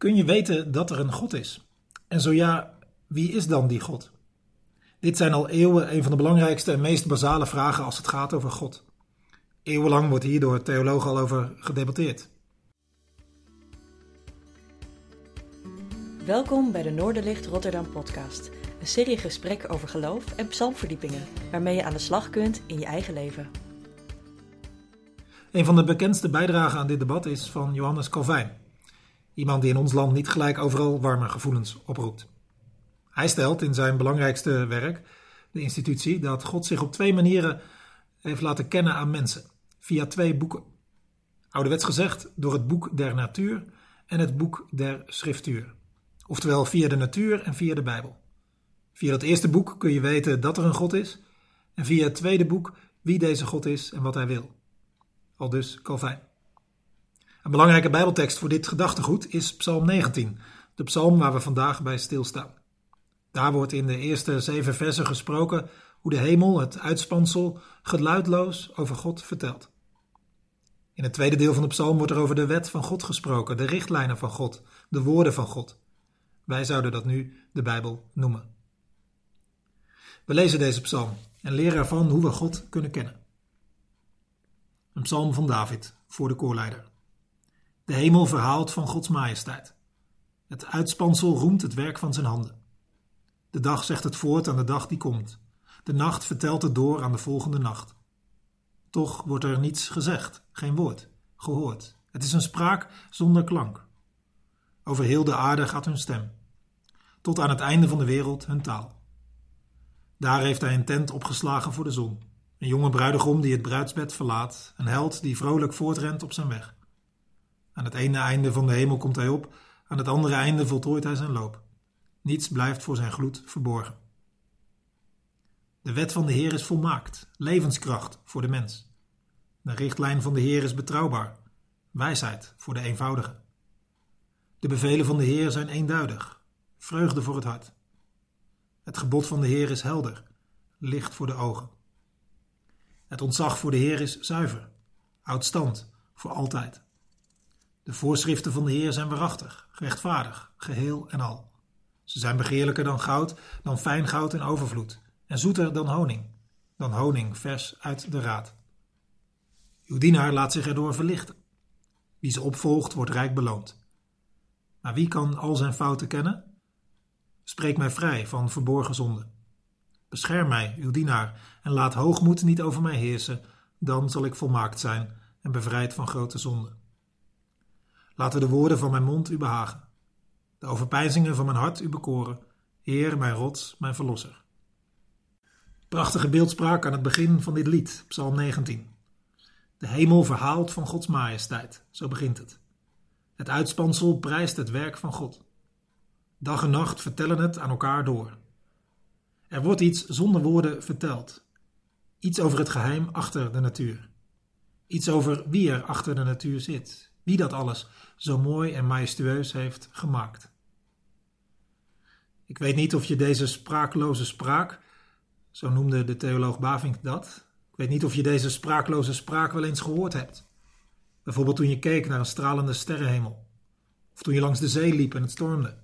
Kun je weten dat er een God is? En zo ja, wie is dan die God? Dit zijn al eeuwen een van de belangrijkste en meest basale vragen als het gaat over God. Eeuwenlang wordt hier door theologen al over gedebatteerd. Welkom bij de Noorderlicht Rotterdam podcast. Een serie gesprekken over geloof en psalmverdiepingen, waarmee je aan de slag kunt in je eigen leven. Een van de bekendste bijdragen aan dit debat is van Johannes Calvijn. Iemand die in ons land niet gelijk overal warme gevoelens oproept. Hij stelt in zijn belangrijkste werk, de institutie, dat God zich op twee manieren heeft laten kennen aan mensen. Via twee boeken. Ouderwets gezegd door het boek der natuur en het boek der schriftuur. Oftewel via de natuur en via de Bijbel. Via dat eerste boek kun je weten dat er een God is. En via het tweede boek wie deze God is en wat hij wil. Al dus Calvijn. Een belangrijke Bijbeltekst voor dit gedachtegoed is Psalm 19, de psalm waar we vandaag bij stilstaan. Daar wordt in de eerste zeven versen gesproken hoe de hemel, het uitspansel, geluidloos over God vertelt. In het tweede deel van de psalm wordt er over de wet van God gesproken, de richtlijnen van God, de woorden van God. Wij zouden dat nu de Bijbel noemen. We lezen deze psalm en leren ervan hoe we God kunnen kennen. Een psalm van David voor de koorleider. De hemel verhaalt van Gods majesteit. Het uitspansel roemt het werk van zijn handen. De dag zegt het voort aan de dag die komt. De nacht vertelt het door aan de volgende nacht. Toch wordt er niets gezegd, geen woord, gehoord. Het is een spraak zonder klank. Over heel de aarde gaat hun stem. Tot aan het einde van de wereld hun taal. Daar heeft hij een tent opgeslagen voor de zon. Een jonge bruidegom die het bruidsbed verlaat. Een held die vrolijk voortrent op zijn weg. Aan het ene einde van de hemel komt hij op, aan het andere einde voltooit hij zijn loop. Niets blijft voor zijn gloed verborgen. De wet van de Heer is volmaakt, levenskracht voor de mens. De richtlijn van de Heer is betrouwbaar, wijsheid voor de eenvoudige. De bevelen van de Heer zijn eenduidig, vreugde voor het hart. Het gebod van de Heer is helder, licht voor de ogen. Het ontzag voor de Heer is zuiver, houdt stand voor altijd. De voorschriften van de Heer zijn waarachtig, rechtvaardig, geheel en al. Ze zijn begeerlijker dan goud, dan fijn goud in overvloed, en zoeter dan honing, dan honing vers uit de raad. Uw dienaar laat zich erdoor verlichten. Wie ze opvolgt, wordt rijk beloond. Maar wie kan al zijn fouten kennen? Spreek mij vrij van verborgen zonden. Bescherm mij, uw dienaar, en laat hoogmoed niet over mij heersen, dan zal ik volmaakt zijn en bevrijd van grote zonden. Laten de woorden van mijn mond u behagen, de overpeinzingen van mijn hart u bekoren, Heer, mijn rots, mijn verlosser. Prachtige beeldspraak aan het begin van dit lied, Psalm 19. De hemel verhaalt van Gods majesteit, zo begint het. Het uitspansel prijst het werk van God. Dag en nacht vertellen het aan elkaar door. Er wordt iets zonder woorden verteld. Iets over het geheim achter de natuur. Iets over wie er achter de natuur zit. Wie dat alles zo mooi en majestueus heeft gemaakt. Ik weet niet of je deze spraakloze spraak, zo noemde de theoloog Bavink dat, ik weet niet of je deze spraakloze spraak wel eens gehoord hebt. Bijvoorbeeld toen je keek naar een stralende sterrenhemel. Of toen je langs de zee liep en het stormde.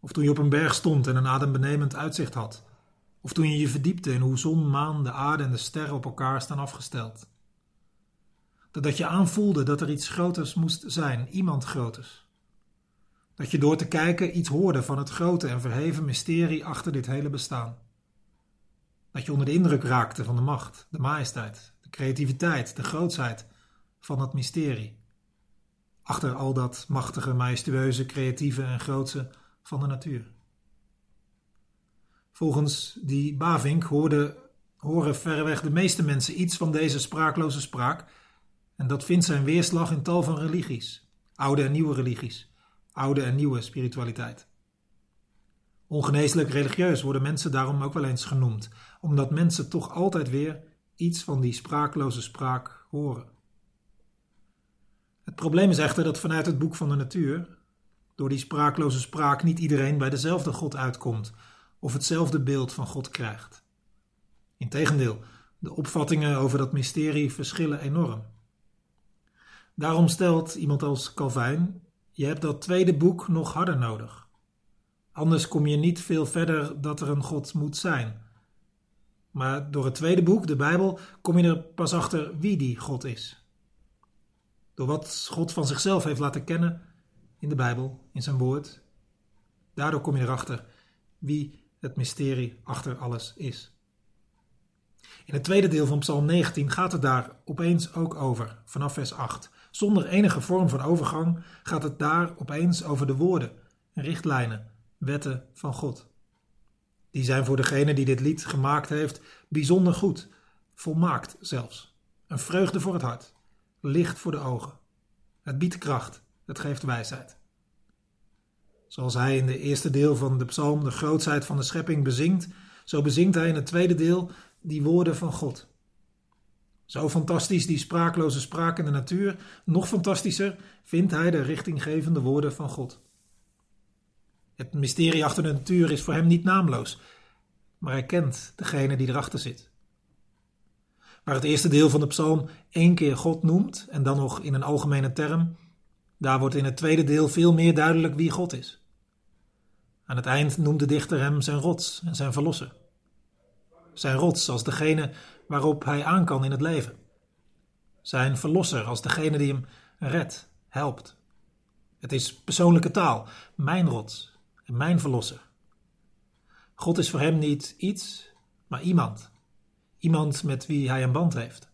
Of toen je op een berg stond en een adembenemend uitzicht had. Of toen je je verdiepte in hoe zon, maan, de aarde en de sterren op elkaar staan afgesteld. Dat je aanvoelde dat er iets groters moest zijn, iemand groters. Dat je door te kijken iets hoorde van het grote en verheven mysterie achter dit hele bestaan. Dat je onder de indruk raakte van de macht, de majesteit, de creativiteit, de grootsheid van dat mysterie. Achter al dat machtige, majestueuze, creatieve en grootse van de natuur. Volgens die Bavink horen verreweg de meeste mensen iets van deze spraakloze spraak en dat vindt zijn weerslag in tal van religies, oude en nieuwe religies, oude en nieuwe spiritualiteit. Ongeneeslijk religieus worden mensen daarom ook wel eens genoemd, omdat mensen toch altijd weer iets van die spraakloze spraak horen. Het probleem is echter dat vanuit het boek van de natuur, door die spraakloze spraak, niet iedereen bij dezelfde God uitkomt of hetzelfde beeld van God krijgt. Integendeel, de opvattingen over dat mysterie verschillen enorm. Daarom stelt iemand als Calvijn: je hebt dat tweede boek nog harder nodig. Anders kom je niet veel verder dat er een God moet zijn. Maar door het tweede boek, de Bijbel, kom je er pas achter wie die God is. Door wat God van zichzelf heeft laten kennen in de Bijbel, in zijn woord. Daardoor kom je erachter wie het mysterie achter alles is. In het tweede deel van Psalm 19 gaat het daar opeens ook over, vanaf vers 8. Zonder enige vorm van overgang gaat het daar opeens over de woorden, richtlijnen, wetten van God. Die zijn voor degene die dit lied gemaakt heeft bijzonder goed, volmaakt zelfs. Een vreugde voor het hart, licht voor de ogen. Het biedt kracht, het geeft wijsheid. Zoals hij in de eerste deel van de psalm de grootheid van de schepping bezingt, zo bezingt hij in het tweede deel die woorden van God. Zo fantastisch die spraakloze spraak in de natuur, nog fantastischer vindt hij de richtinggevende woorden van God. Het mysterie achter de natuur is voor hem niet naamloos, maar hij kent degene die erachter zit. Waar het eerste deel van de psalm één keer God noemt en dan nog in een algemene term, daar wordt in het tweede deel veel meer duidelijk wie God is. Aan het eind noemt de dichter hem zijn rots en zijn verlosser. Zijn rots als degene waarop hij aan kan in het leven. Zijn verlosser als degene die hem redt, helpt. Het is persoonlijke taal, mijn rots en mijn verlosser. God is voor hem niet iets, maar iemand. Iemand met wie hij een band heeft.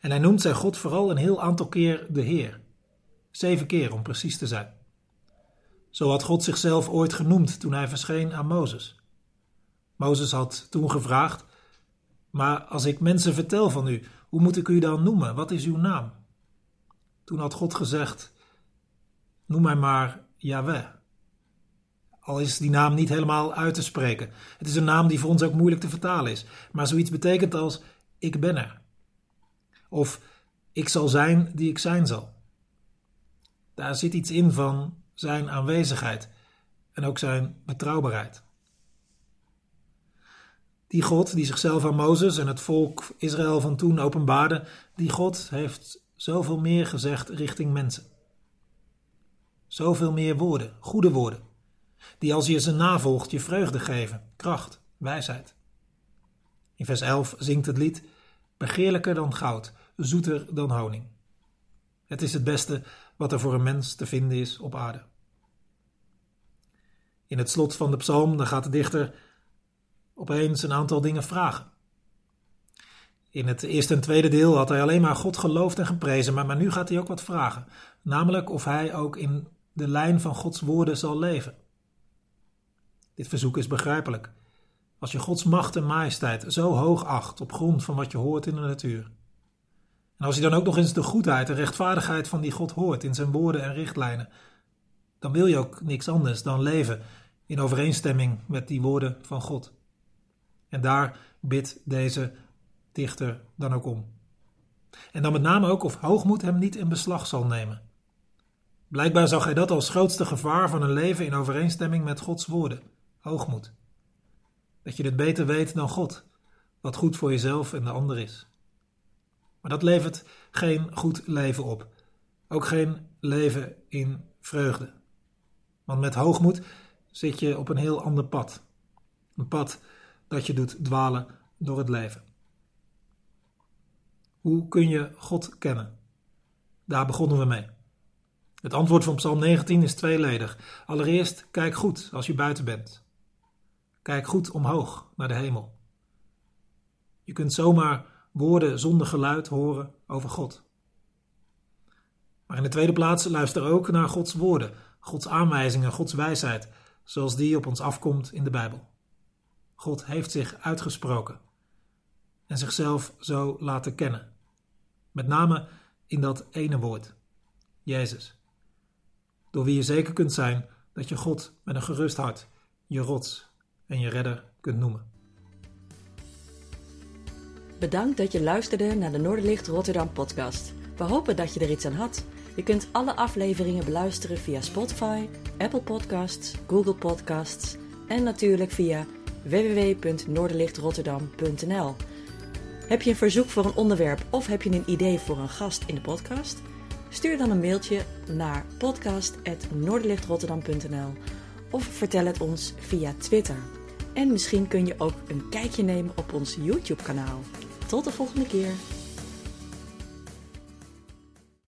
En hij noemt zijn God vooral een heel aantal keer de Heer. Zeven keer om precies te zijn. Zo had God zichzelf ooit genoemd toen hij verscheen aan Mozes. Mozes had toen gevraagd: Maar als ik mensen vertel van u, hoe moet ik u dan noemen? Wat is uw naam? Toen had God gezegd: Noem mij maar Yahweh. Al is die naam niet helemaal uit te spreken. Het is een naam die voor ons ook moeilijk te vertalen is. Maar zoiets betekent als: Ik ben er. Of ik zal zijn die ik zijn zal. Daar zit iets in van zijn aanwezigheid en ook zijn betrouwbaarheid. Die God die zichzelf aan Mozes en het volk Israël van toen openbaarde, die God heeft zoveel meer gezegd richting mensen. Zoveel meer woorden, goede woorden, die als je ze navolgt je vreugde geven, kracht, wijsheid. In vers 11 zingt het lied: Begeerlijker dan goud, zoeter dan honing. Het is het beste wat er voor een mens te vinden is op aarde. In het slot van de psalm dan gaat de dichter opeens een aantal dingen vragen. In het eerste en tweede deel had hij alleen maar God geloofd en geprezen, maar, maar nu gaat hij ook wat vragen. Namelijk of hij ook in de lijn van Gods woorden zal leven. Dit verzoek is begrijpelijk. Als je Gods macht en majesteit zo hoog acht op grond van wat je hoort in de natuur. En als je dan ook nog eens de goedheid en rechtvaardigheid van die God hoort in zijn woorden en richtlijnen, dan wil je ook niks anders dan leven in overeenstemming met die woorden van God. En daar bidt deze dichter dan ook om. En dan met name ook of hoogmoed hem niet in beslag zal nemen. Blijkbaar zag hij dat als grootste gevaar van een leven in overeenstemming met Gods woorden: hoogmoed. Dat je het beter weet dan God, wat goed voor jezelf en de ander is. Maar dat levert geen goed leven op. Ook geen leven in vreugde. Want met hoogmoed zit je op een heel ander pad. Een pad dat je doet dwalen door het leven. Hoe kun je God kennen? Daar begonnen we mee. Het antwoord van Psalm 19 is tweeledig. Allereerst, kijk goed als je buiten bent. Kijk goed omhoog naar de hemel. Je kunt zomaar woorden zonder geluid horen over God. Maar in de tweede plaats luister ook naar Gods woorden, Gods aanwijzingen, Gods wijsheid, zoals die op ons afkomt in de Bijbel. God heeft zich uitgesproken en zichzelf zo laten kennen. Met name in dat ene woord, Jezus. Door wie je zeker kunt zijn dat je God met een gerust hart je rots en je redder kunt noemen. Bedankt dat je luisterde naar de Noorderlicht Rotterdam podcast. We hopen dat je er iets aan had. Je kunt alle afleveringen beluisteren via Spotify, Apple Podcasts, Google Podcasts en natuurlijk via www.noorderlichtrotterdam.nl. Heb je een verzoek voor een onderwerp of heb je een idee voor een gast in de podcast? Stuur dan een mailtje naar podcast.noorderlichtrotterdam.nl of vertel het ons via Twitter. En misschien kun je ook een kijkje nemen op ons YouTube-kanaal. Tot de volgende keer.